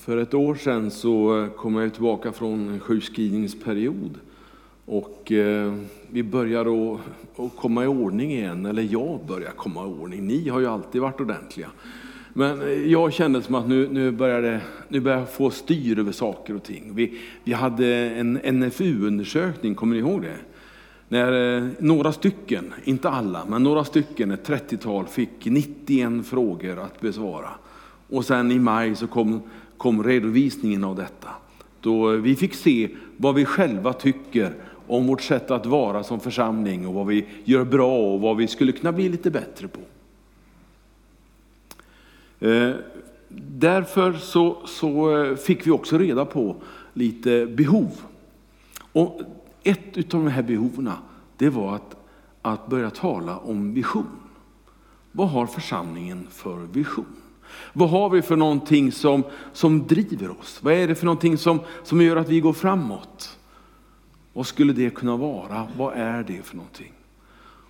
För ett år sedan så eh, kom jag tillbaka från en sjukskrivningsperiod och eh, vi började att, att komma i ordning igen, eller jag började komma i ordning. Ni har ju alltid varit ordentliga. Men eh, jag kände som att nu, nu, började, nu började jag få styr över saker och ting. Vi, vi hade en NFU-undersökning, kommer ni ihåg det? När några stycken, inte alla, men några stycken, ett 30-tal, fick 91 frågor att besvara. Och sen i maj så kom, kom redovisningen av detta. Då eh, vi fick se vad vi själva tycker om vårt sätt att vara som församling och vad vi gör bra och vad vi skulle kunna bli lite bättre på. Eh, därför så, så eh, fick vi också reda på lite behov. Och ett av de här behoven det var att, att börja tala om vision. Vad har församlingen för vision? Vad har vi för någonting som, som driver oss? Vad är det för någonting som, som gör att vi går framåt? Vad skulle det kunna vara? Vad är det för någonting?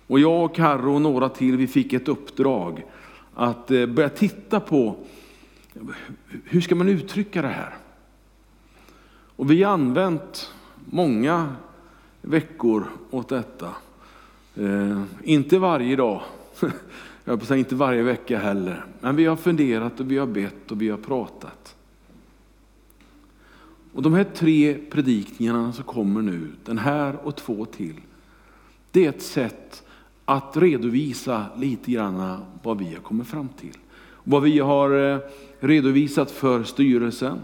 Och jag och Karro och några till, vi fick ett uppdrag att eh, börja titta på hur ska man uttrycka det här? Och vi har använt många veckor åt detta. Eh, inte varje dag, jag på säga inte varje vecka heller. Men vi har funderat och vi har bett och vi har pratat. Och de här tre predikningarna som kommer nu, den här och två till, det är ett sätt att redovisa lite grann vad vi har kommit fram till. Vad vi har eh, redovisat för styrelsen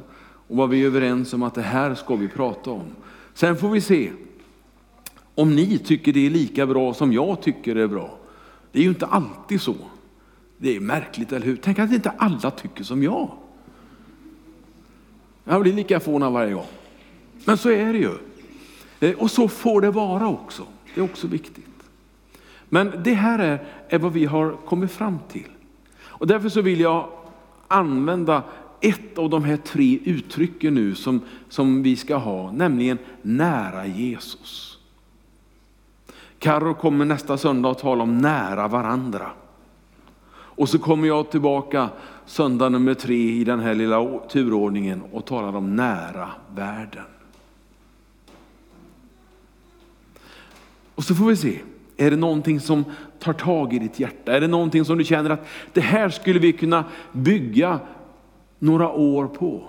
och vad vi är överens om att det här ska vi prata om. Sen får vi se om ni tycker det är lika bra som jag tycker det är bra. Det är ju inte alltid så. Det är märkligt, eller hur? Tänk att inte alla tycker som jag. Jag blir lika förvånad varje gång. Men så är det ju. Eh, och så får det vara också. Det är också viktigt. Men det här är, är vad vi har kommit fram till. Och därför så vill jag använda ett av de här tre uttrycken nu som, som vi ska ha, nämligen nära Jesus. Karro kommer nästa söndag att tala om nära varandra. Och så kommer jag tillbaka söndag nummer tre i den här lilla turordningen och talar om nära världen. Och så får vi se, är det någonting som tar tag i ditt hjärta? Är det någonting som du känner att det här skulle vi kunna bygga några år på?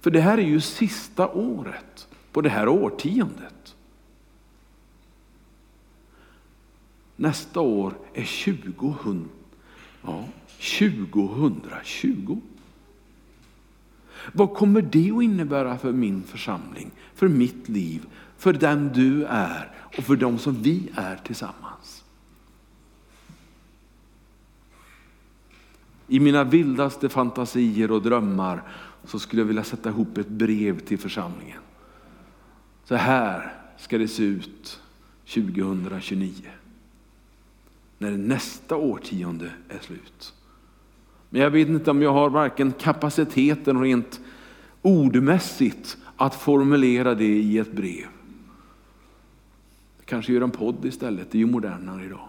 För det här är ju sista året på det här årtiondet. Nästa år är 2000, ja, 2020. Vad kommer det att innebära för min församling, för mitt liv, för den du är och för dem som vi är tillsammans? I mina vildaste fantasier och drömmar så skulle jag vilja sätta ihop ett brev till församlingen. Så här ska det se ut 2029. När nästa årtionde är slut. Men jag vet inte om jag har varken kapaciteten rent ordmässigt att formulera det i ett brev. Kanske gör en podd istället, det är ju modernare idag.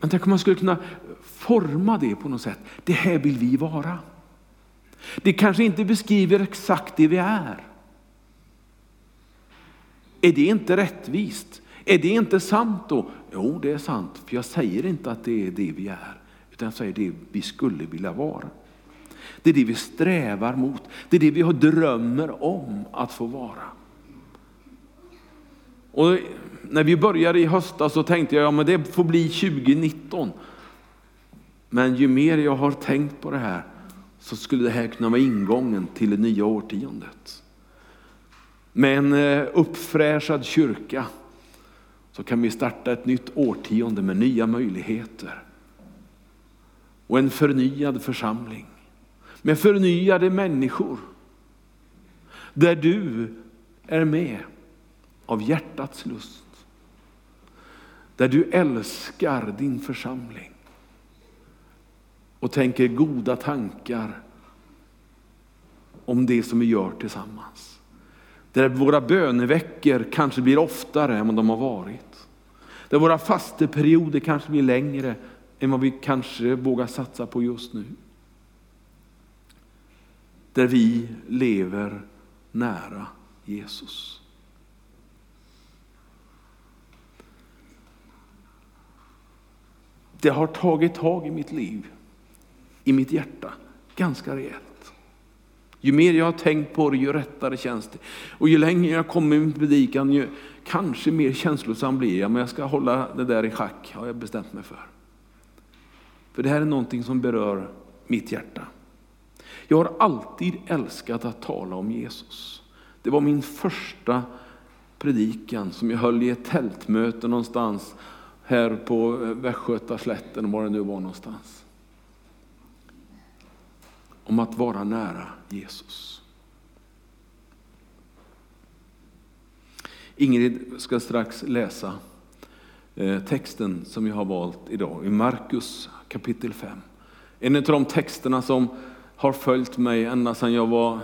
Men tänk om man skulle kunna forma det på något sätt. Det här vill vi vara. Det kanske inte beskriver exakt det vi är. Är det inte rättvist? Är det inte sant då? Jo, det är sant, för jag säger inte att det är det vi är. Utan jag säger det vi skulle vilja vara. Det är det vi strävar mot. Det är det vi drömmer om att få vara. Och när vi började i höstas så tänkte jag att ja, det får bli 2019. Men ju mer jag har tänkt på det här så skulle det här kunna vara ingången till det nya årtiondet. Med en eh, uppfräschad kyrka så kan vi starta ett nytt årtionde med nya möjligheter och en förnyad församling med förnyade människor. Där du är med av hjärtats lust. Där du älskar din församling och tänker goda tankar om det som vi gör tillsammans. Där våra böneveckor kanske blir oftare än vad de har varit. Där våra fasteperioder kanske blir längre än vad vi kanske vågar satsa på just nu. där vi lever nära Jesus. Det har tagit tag i mitt liv, i mitt hjärta, ganska rejält. Ju mer jag har tänkt på det, ju rättare känns det. Och ju längre jag kommer med predikan, ju kanske mer känslosam blir jag. Men jag ska hålla det där i schack, har jag bestämt mig för. För det här är någonting som berör mitt hjärta. Jag har alltid älskat att tala om Jesus. Det var min första predikan som jag höll i ett tältmöte någonstans här på eh, Västgötaslätten, var det nu var någonstans. Om att vara nära Jesus. Ingrid ska strax läsa eh, texten som jag har valt idag i Markus kapitel 5. En av de texterna som har följt mig ända sedan jag var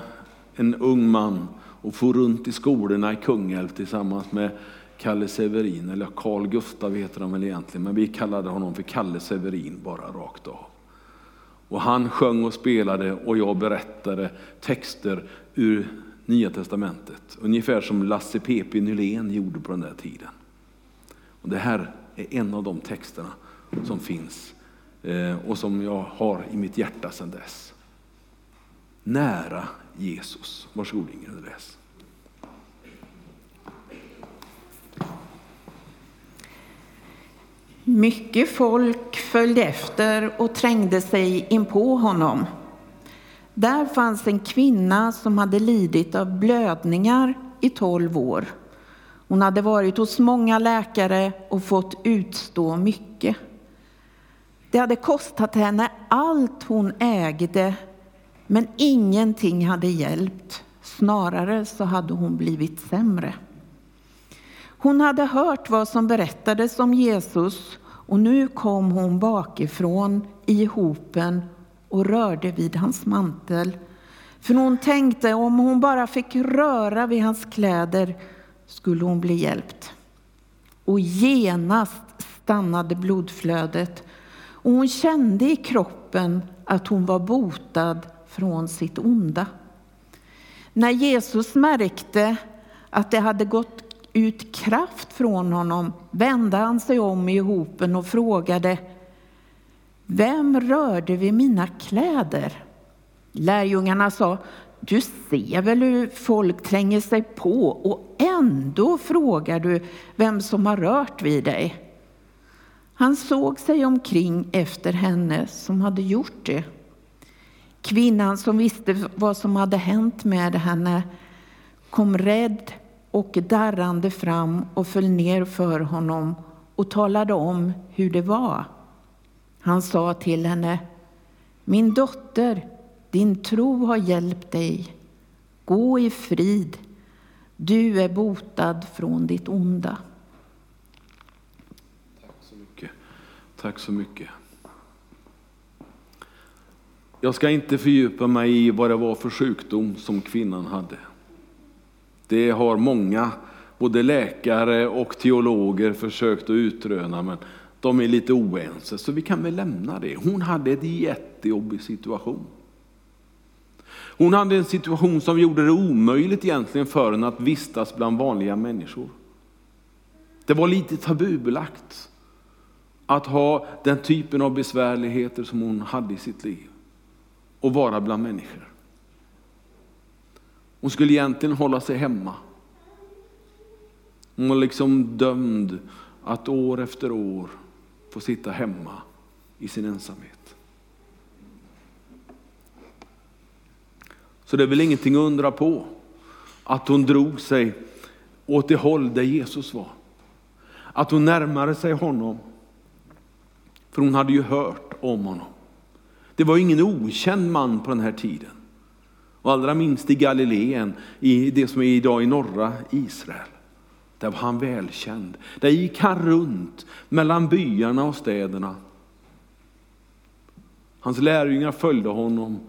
en ung man och for runt i skolorna i Kungälv tillsammans med Kalle Severin, eller Carl Gustav heter han väl egentligen, men vi kallade honom för Kalle Severin bara rakt av. Och han sjöng och spelade och jag berättade texter ur Nya Testamentet. Ungefär som Lasse P.P. Nylén gjorde på den där tiden. Och det här är en av de texterna som finns eh, och som jag har i mitt hjärta sedan dess. Nära Jesus. Varsågod Ingrid och läs. Mycket folk följde efter och trängde sig in på honom. Där fanns en kvinna som hade lidit av blödningar i tolv år. Hon hade varit hos många läkare och fått utstå mycket. Det hade kostat henne allt hon ägde, men ingenting hade hjälpt. Snarare så hade hon blivit sämre. Hon hade hört vad som berättades om Jesus och nu kom hon bakifrån i hopen och rörde vid hans mantel. För hon tänkte om hon bara fick röra vid hans kläder skulle hon bli hjälpt. Och genast stannade blodflödet och hon kände i kroppen att hon var botad från sitt onda. När Jesus märkte att det hade gått ut kraft från honom vände han sig om i hopen och frågade Vem rörde vid mina kläder? Lärjungarna sa Du ser väl hur folk tränger sig på och ändå frågar du vem som har rört vid dig. Han såg sig omkring efter henne som hade gjort det. Kvinnan som visste vad som hade hänt med henne kom rädd och darrande fram och föll ner för honom och talade om hur det var. Han sa till henne, min dotter, din tro har hjälpt dig. Gå i frid, du är botad från ditt onda. Tack så mycket. Tack så mycket. Jag ska inte fördjupa mig i vad det var för sjukdom som kvinnan hade. Det har många, både läkare och teologer, försökt att utröna, men de är lite oense, så vi kan väl lämna det. Hon hade en jättejobbig situation. Hon hade en situation som gjorde det omöjligt egentligen för henne att vistas bland vanliga människor. Det var lite tabubelagt att ha den typen av besvärligheter som hon hade i sitt liv och vara bland människor. Hon skulle egentligen hålla sig hemma. Hon var liksom dömd att år efter år få sitta hemma i sin ensamhet. Så det är väl ingenting att undra på att hon drog sig åt det håll där Jesus var. Att hon närmade sig honom. För hon hade ju hört om honom. Det var ingen okänd man på den här tiden. Och allra minst i Galileen, i det som är idag i norra Israel. Där var han välkänd. Där gick han runt mellan byarna och städerna. Hans lärjungar följde honom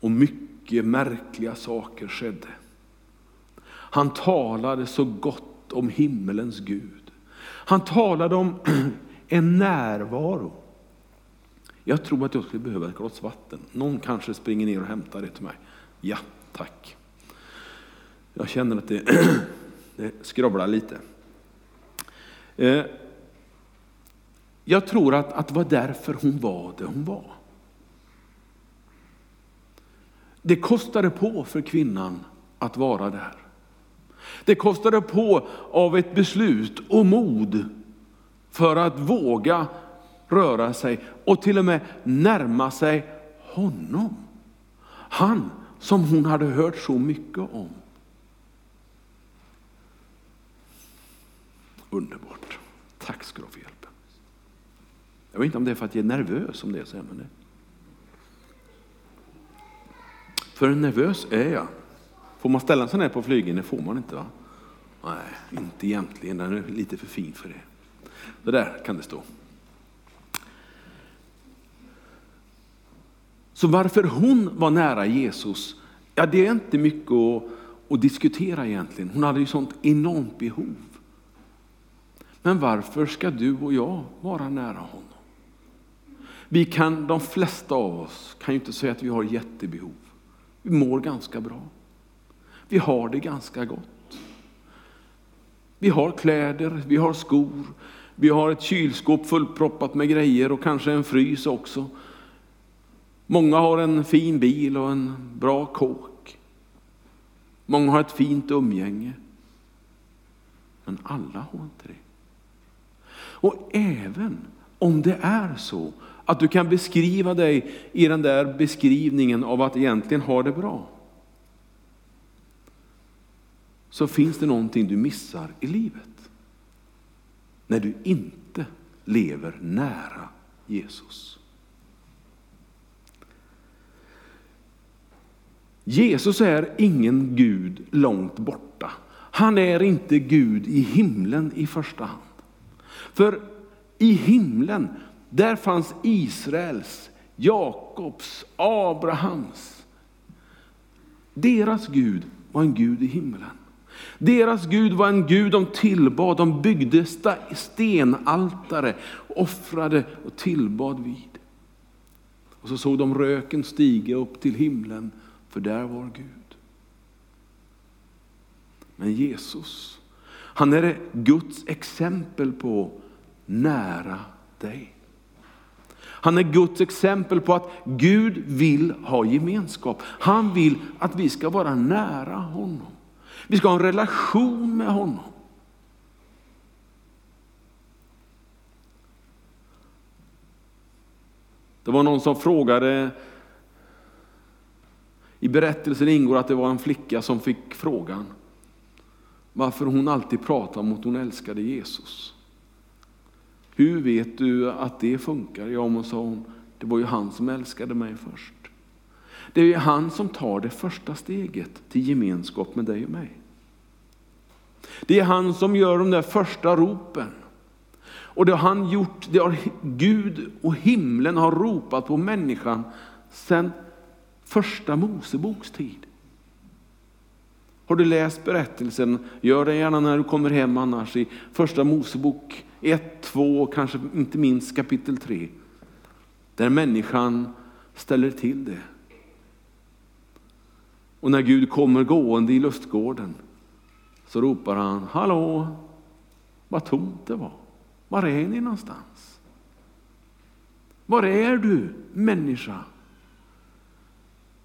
och mycket märkliga saker skedde. Han talade så gott om himmelens Gud. Han talade om en närvaro. Jag tror att jag skulle behöva ett glas vatten. Någon kanske springer ner och hämtar det till mig. Ja, tack. Jag känner att det, det skrovlar lite. Eh, jag tror att, att det var därför hon var det hon var. Det kostade på för kvinnan att vara där. Det kostade på av ett beslut och mod för att våga röra sig och till och med närma sig honom. Han som hon hade hört så mycket om. Underbart. Tack ska du ha för hjälpen. Jag vet inte om det är för att jag är nervös om det är så här, men det. För nervös är jag. Får man ställa sig ner på flygen? Det får man inte va? Nej, inte egentligen. Den är lite för fin för det. Det där kan det stå. Så varför hon var nära Jesus, ja det är inte mycket att, att diskutera egentligen. Hon hade ju sånt enormt behov. Men varför ska du och jag vara nära honom? Vi kan, de flesta av oss kan ju inte säga att vi har jättebehov. Vi mår ganska bra. Vi har det ganska gott. Vi har kläder, vi har skor, vi har ett kylskåp fullproppat med grejer och kanske en frys också. Många har en fin bil och en bra kåk. Många har ett fint umgänge. Men alla har inte det. Och även om det är så att du kan beskriva dig i den där beskrivningen av att egentligen ha det bra. Så finns det någonting du missar i livet. När du inte lever nära Jesus. Jesus är ingen Gud långt borta. Han är inte Gud i himlen i första hand. För i himlen, där fanns Israels, Jakobs, Abrahams. Deras Gud var en Gud i himlen. Deras Gud var en Gud de tillbad, de byggde stenaltare, offrade och tillbad vid. Och så såg de röken stiga upp till himlen, för där var Gud. Men Jesus, han är Guds exempel på nära dig. Han är Guds exempel på att Gud vill ha gemenskap. Han vill att vi ska vara nära honom. Vi ska ha en relation med honom. Det var någon som frågade, i berättelsen ingår att det var en flicka som fick frågan varför hon alltid pratade om att hon älskade Jesus. Hur vet du att det funkar? Ja, men sa hon, det var ju han som älskade mig först. Det är ju han som tar det första steget till gemenskap med dig och mig. Det är han som gör de där första ropen. Och det har han gjort, det har Gud och himlen har ropat på människan sedan första Moseboks tid. Har du läst berättelsen, gör det gärna när du kommer hem annars i första Mosebok 1, 2 och kanske inte minst kapitel 3. Där människan ställer till det. Och när Gud kommer gående i lustgården så ropar han, hallå, vad tomt det var. Var är ni någonstans? Var är du människa?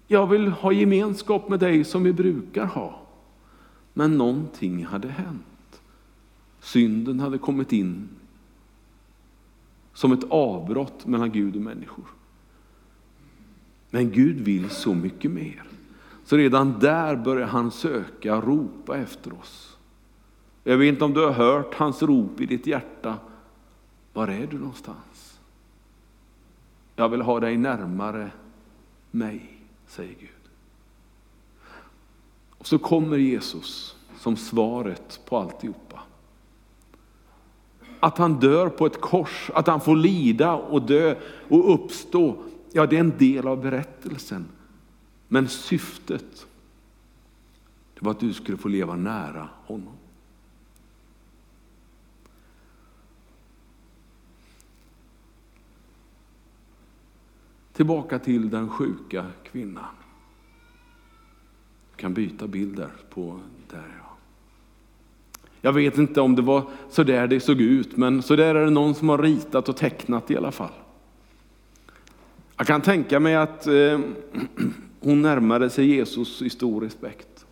Jag vill ha gemenskap med dig som vi brukar ha. Men någonting hade hänt. Synden hade kommit in som ett avbrott mellan Gud och människor. Men Gud vill så mycket mer. Så redan där börjar han söka, ropa efter oss. Jag vet inte om du har hört hans rop i ditt hjärta. Var är du någonstans? Jag vill ha dig närmare mig, säger Gud. Och så kommer Jesus som svaret på alltihopa. Att han dör på ett kors, att han får lida och dö och uppstå, ja det är en del av berättelsen. Men syftet det var att du skulle få leva nära honom. Tillbaka till den sjuka kvinnan. Du kan byta bild där. På, där ja. Jag vet inte om det var så där det såg ut, men så där är det någon som har ritat och tecknat i alla fall. Jag kan tänka mig att eh, hon närmade sig Jesus i stor respekt.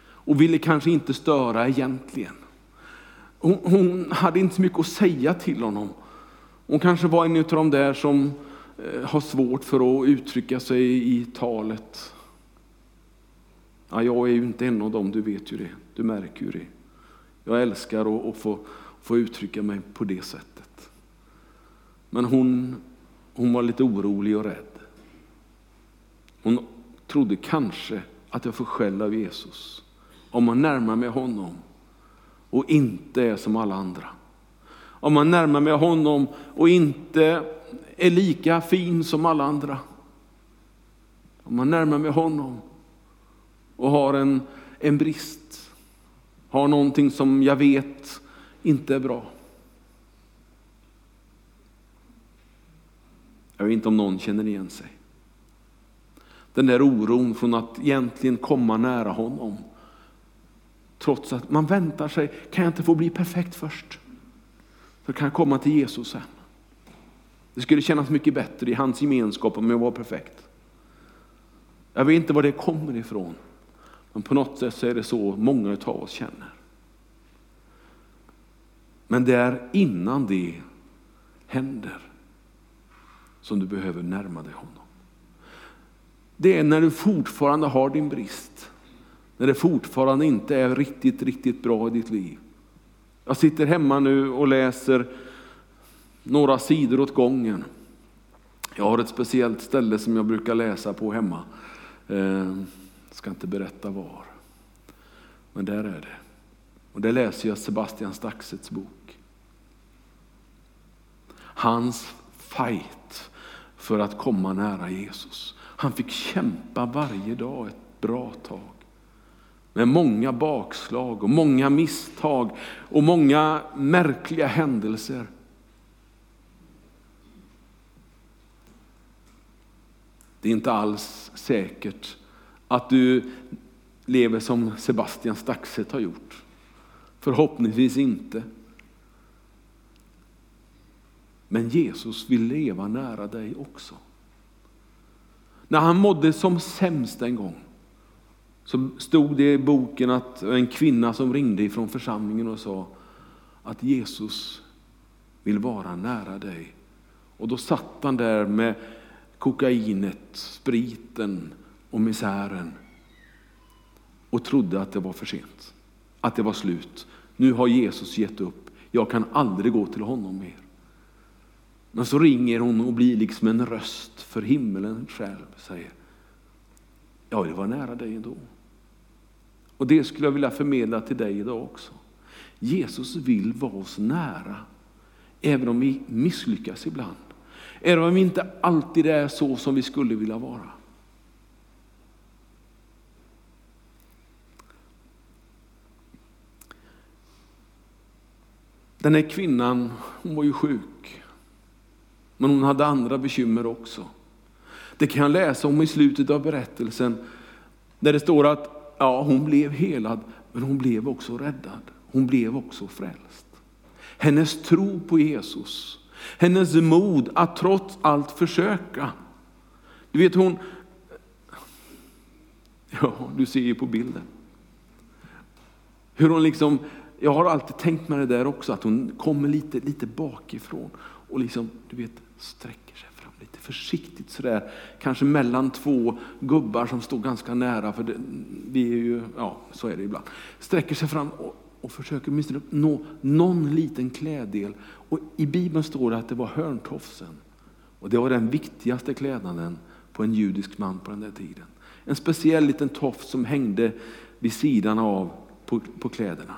Och ville kanske inte störa egentligen. Hon, hon hade inte så mycket att säga till honom. Hon kanske var en av de där som Eh, har svårt för att uttrycka sig i talet. Ja, jag är ju inte en av dem, du vet ju det. Du märker ju det. Jag älskar att, få, få uttrycka mig på det sättet. Men hon, hon var lite orolig och rädd. Hon trodde kanske att jag får skäll av Jesus om man närmar mig honom och inte är som alla andra. Om man närmar mig honom och inte är lika fin som alla andra. Om man närmar mig honom och har en, en brist, har någonting som jag vet inte är bra. Jag vet inte om någon känner igen sig. Den där oron från att egentligen komma nära honom. Trots att man väntar sig, kan jag inte få bli perfekt först? Så kan jag komma till Jesus sen. Det skulle kännas mycket bättre i hans gemenskap om jag var perfekt. Jag vet inte var det kommer ifrån. Men på något sätt så är det så många av oss känner. Men det är innan det händer som du behöver närma dig honom. Det är när du fortfarande har din brist. När det fortfarande inte är riktigt, riktigt bra i ditt liv. Jag sitter hemma nu och läser några sidor åt gången. Jag har ett speciellt ställe som jag brukar läsa på hemma. Jag ska inte berätta var. Men där är det. Och där läser jag Sebastian Staxets bok. Hans fight för att komma nära Jesus. Han fick kämpa varje dag ett bra tag. Med många bakslag och många misstag och många märkliga händelser. Det är inte alls säkert att du lever som Sebastian Staxet har gjort. Förhoppningsvis inte. Men Jesus vill leva nära dig också. När han mådde som sämst en gång så stod det i boken att en kvinna som ringde ifrån församlingen och sa att Jesus vill vara nära dig. Och då satt han där med kokainet, spriten och misären och trodde att det var för sent, att det var slut. Nu har Jesus gett upp, jag kan aldrig gå till honom mer. Men så ringer hon och blir liksom en röst för himmelen själv. Säger, Ja, det var nära dig ändå. Och det skulle jag vilja förmedla till dig idag också. Jesus vill vara oss nära, även om vi misslyckas ibland. Även om vi inte alltid är så som vi skulle vilja vara. Den här kvinnan, hon var ju sjuk. Men hon hade andra bekymmer också. Det kan jag läsa om i slutet av berättelsen. Där det står att ja, hon blev helad, men hon blev också räddad. Hon blev också frälst. Hennes tro på Jesus, hennes mod att trots allt försöka. Du vet hon, ja du ser ju på bilden. Hur hon liksom, jag har alltid tänkt mig det där också, att hon kommer lite, lite bakifrån och liksom, du vet, sträcker sig fram lite försiktigt sådär. Kanske mellan två gubbar som står ganska nära, för det, vi är ju, ja så är det ibland. Sträcker sig fram och, och försöker åtminstone nå någon liten kläddel. Och I Bibeln står det att det var hörntofsen. Och det var den viktigaste klädnaden på en judisk man på den där tiden. En speciell liten tofs som hängde vid sidan av på, på kläderna.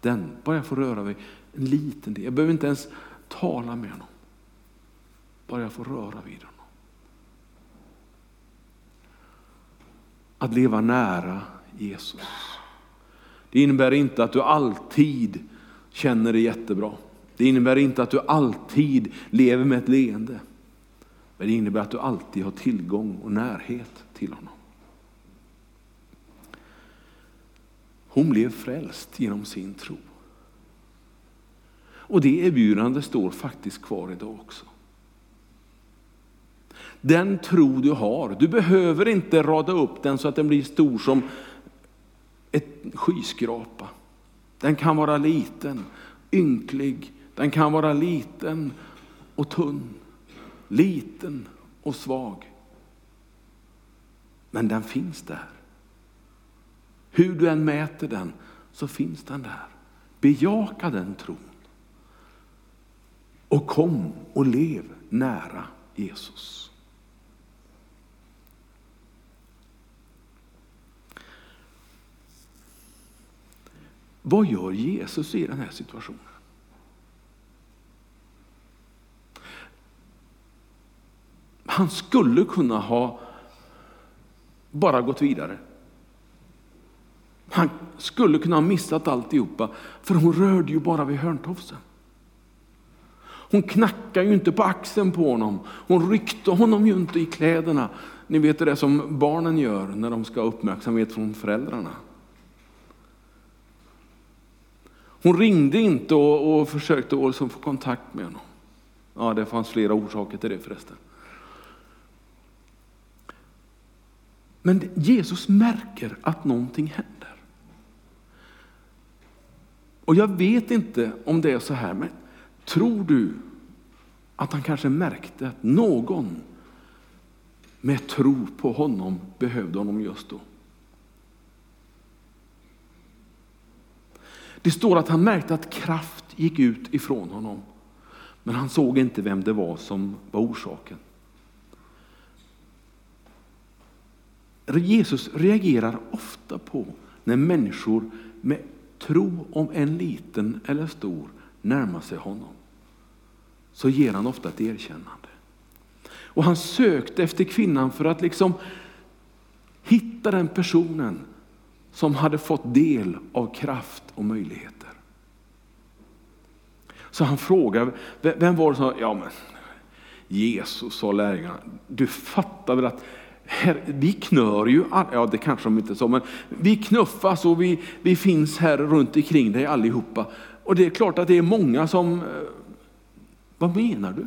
Den, bara jag får röra vid en liten del. Jag behöver inte ens tala med honom. Bara jag får röra vid honom. Att leva nära Jesus. Det innebär inte att du alltid känner dig jättebra. Det innebär inte att du alltid lever med ett leende. Men det innebär att du alltid har tillgång och närhet till honom. Hon blev frälst genom sin tro. Och det erbjudandet står faktiskt kvar idag också. Den tro du har, du behöver inte rada upp den så att den blir stor som ett skyskrapa. Den kan vara liten, ynklig, den kan vara liten och tunn, liten och svag. Men den finns där. Hur du än mäter den så finns den där. Bejaka den tron. Och kom och lev nära Jesus. Vad gör Jesus i den här situationen? Han skulle kunna ha bara gått vidare. Han skulle kunna ha missat alltihopa, för hon rörde ju bara vid hörntofsen. Hon knackade ju inte på axeln på honom. Hon ryckte honom ju inte i kläderna. Ni vet det som barnen gör när de ska ha uppmärksamhet från föräldrarna. Hon ringde inte och, och försökte och liksom få kontakt med honom. Ja, det fanns flera orsaker till det förresten. Men Jesus märker att någonting händer. Och jag vet inte om det är så här, men tror du att han kanske märkte att någon med tro på honom behövde honom just då? Det står att han märkte att kraft gick ut ifrån honom. Men han såg inte vem det var som var orsaken. Jesus reagerar ofta på när människor med tro, om en liten eller stor, närmar sig honom. Så ger han ofta ett erkännande. Och han sökte efter kvinnan för att liksom hitta den personen som hade fått del av kraft och möjligheter. Så han frågade, vem var det som ja men Jesus sa lärjungarna, du fattar väl att här, vi knör ju, ja det kanske de inte sa, men vi knuffas och vi, vi finns här runt omkring dig allihopa. Och det är klart att det är många som, eh, vad menar du?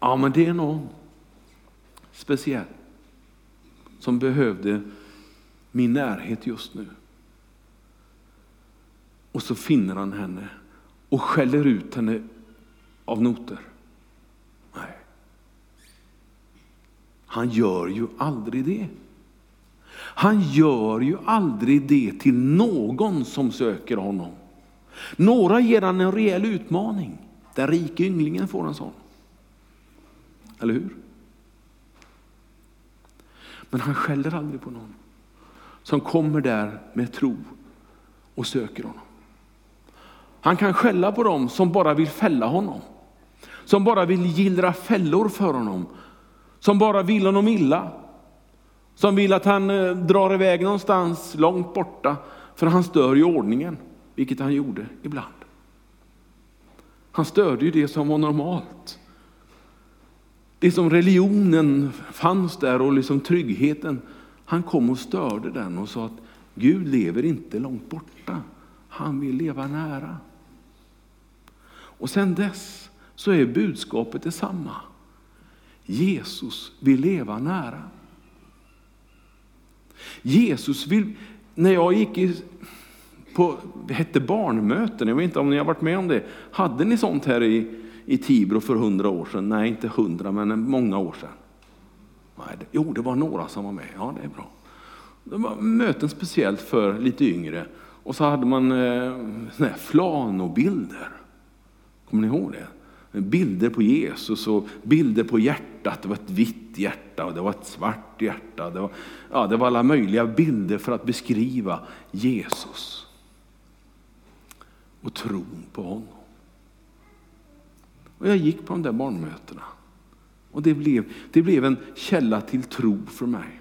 Ja men det är någon speciell som behövde min närhet just nu. Och så finner han henne och skäller ut henne av noter. Nej. Han gör ju aldrig det. Han gör ju aldrig det till någon som söker honom. Några ger han en rejäl utmaning. Den rike ynglingen får en sån. Eller hur? Men han skäller aldrig på någon som kommer där med tro och söker honom. Han kan skälla på dem som bara vill fälla honom. Som bara vill gillra fällor för honom. Som bara vill honom illa. Som vill att han eh, drar iväg någonstans långt borta för han stör ju ordningen, vilket han gjorde ibland. Han störde ju det som var normalt. Det som religionen fanns där och liksom tryggheten, han kom och störde den och sa att Gud lever inte långt borta, han vill leva nära. Och sen dess så är budskapet detsamma. Jesus vill leva nära. Jesus vill, när jag gick i, på, hette barnmöten, jag vet inte om ni har varit med om det. Hade ni sånt här i, i Tibro för hundra år sedan? Nej, inte hundra, men många år sedan. Nej, det, jo, det var några som var med. Ja, det är bra. Det var möten speciellt för lite yngre. Och så hade man eh, flanobilder. Kommer ni ihåg det? Bilder på Jesus och bilder på hjärtat. Det var ett vitt hjärta och det var ett svart hjärta. Det var, ja, det var alla möjliga bilder för att beskriva Jesus. Och tron på honom. Och jag gick på de där barnmötena. Och det blev, det blev en källa till tro för mig.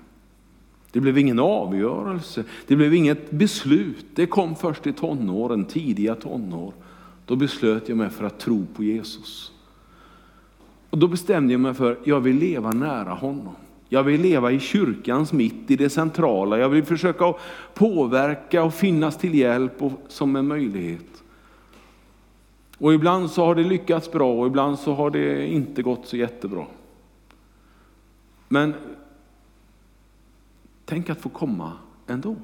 Det blev ingen avgörelse, det blev inget beslut. Det kom först i tonåren, tidiga tonår. Då beslöt jag mig för att tro på Jesus. Och då bestämde jag mig för att jag vill leva nära honom. Jag vill leva i kyrkans mitt, i det centrala. Jag vill försöka påverka och finnas till hjälp och, som en möjlighet. Och ibland så har det lyckats bra och ibland så har det inte gått så jättebra. Men tänk att få komma ändå.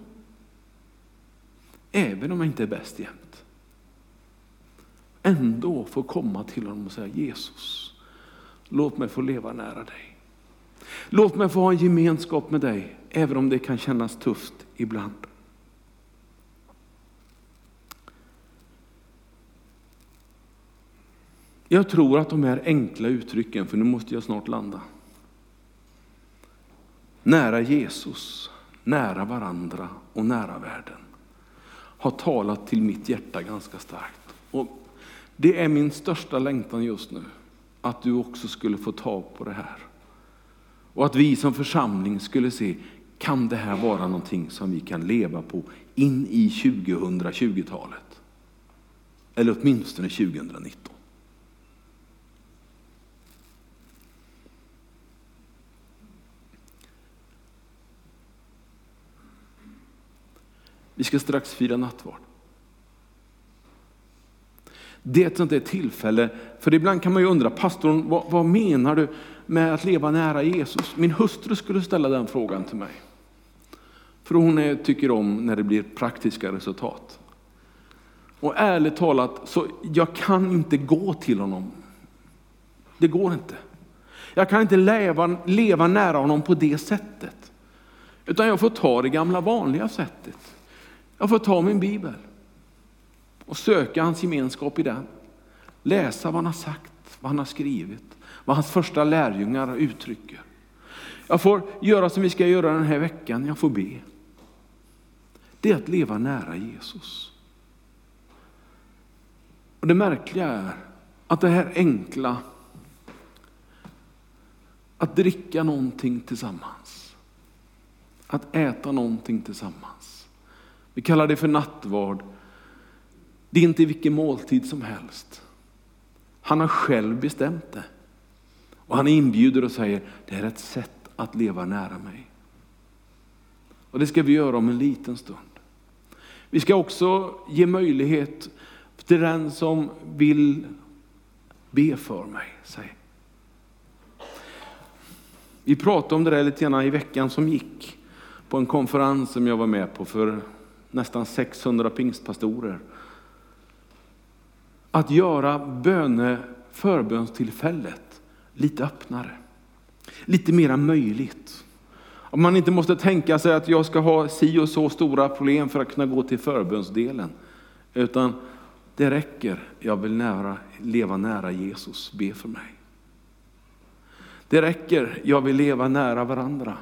Även om jag inte är bäst jämt. Ändå få komma till honom och säga Jesus, låt mig få leva nära dig. Låt mig få ha en gemenskap med dig, även om det kan kännas tufft ibland. Jag tror att de här enkla uttrycken, för nu måste jag snart landa. Nära Jesus, nära varandra och nära världen har talat till mitt hjärta ganska starkt. Och det är min största längtan just nu, att du också skulle få tag på det här. Och att vi som församling skulle se, kan det här vara någonting som vi kan leva på in i 2020-talet? Eller åtminstone 2019. Vi ska strax fira nattvard. Det är ett sånt där tillfälle, för ibland kan man ju undra, pastorn, vad, vad, menar du med att leva nära Jesus? Min hustru skulle ställa den frågan till mig. För hon är, tycker om när det blir praktiska resultat. Och ärligt talat, så jag kan inte gå till honom. Det går inte. Jag kan inte leva, leva nära honom på det sättet. Utan jag får ta det gamla vanliga sättet. Jag får ta min bibel och söka hans gemenskap i den. Läsa vad han har sagt, vad han har skrivit, vad hans första lärjungar uttrycker. Jag får göra som vi ska göra den här veckan, jag får be. Det är att leva nära Jesus. Och Det märkliga är att det här enkla, att dricka någonting tillsammans, att äta någonting tillsammans, vi kallar det för nattvard. Det är inte vilken måltid som helst. Han har själv bestämt det. Och han inbjuder och säger, det är ett sätt att leva nära mig. Och det ska vi göra om en liten stund. Vi ska också ge möjlighet till den som vill be för mig. Säg. Vi pratade om det där lite grann i veckan som gick på en konferens som jag var med på för nästan 600 pingstpastorer. Att göra böne, förbönstillfället lite öppnare, lite mera möjligt. Om man inte måste tänka sig att jag ska ha si och så stora problem för att kunna gå till förbönsdelen. Utan det räcker, jag vill nära, leva nära Jesus, be för mig. Det räcker, jag vill leva nära varandra.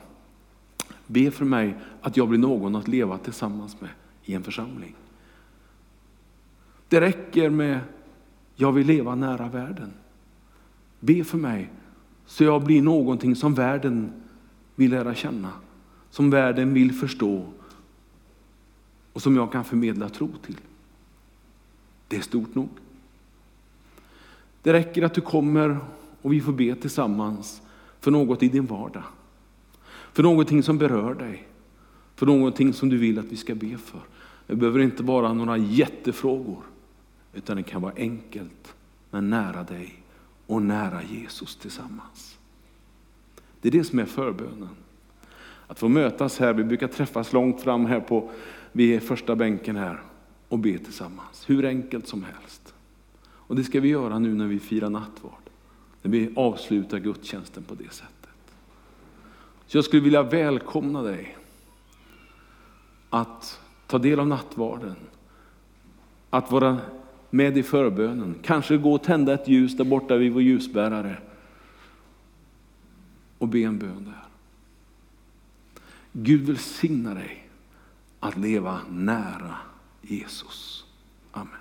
Be för mig att jag blir någon att leva tillsammans med i en församling. Det räcker med, jag vill leva nära världen. Be för mig så jag blir någonting som världen vill lära känna, som världen vill förstå och som jag kan förmedla tro till. Det är stort nog. Det räcker att du kommer och vi får be tillsammans för något i din vardag. För någonting som berör dig. För någonting som du vill att vi ska be för. Det behöver inte vara några jättefrågor, utan det kan vara enkelt, men nära dig och nära Jesus tillsammans. Det är det som är förbönen. Att få mötas här, vi brukar träffas långt fram här på vid första bänken här och be tillsammans. Hur enkelt som helst. Och det ska vi göra nu när vi firar nattvard. När vi avslutar gudstjänsten på det sättet. Så jag skulle vilja välkomna dig att ta del av nattvarden, att vara med i förbönen, kanske gå och tända ett ljus där borta vid vår ljusbärare och be en bön där. Gud välsigna dig att leva nära Jesus. Amen.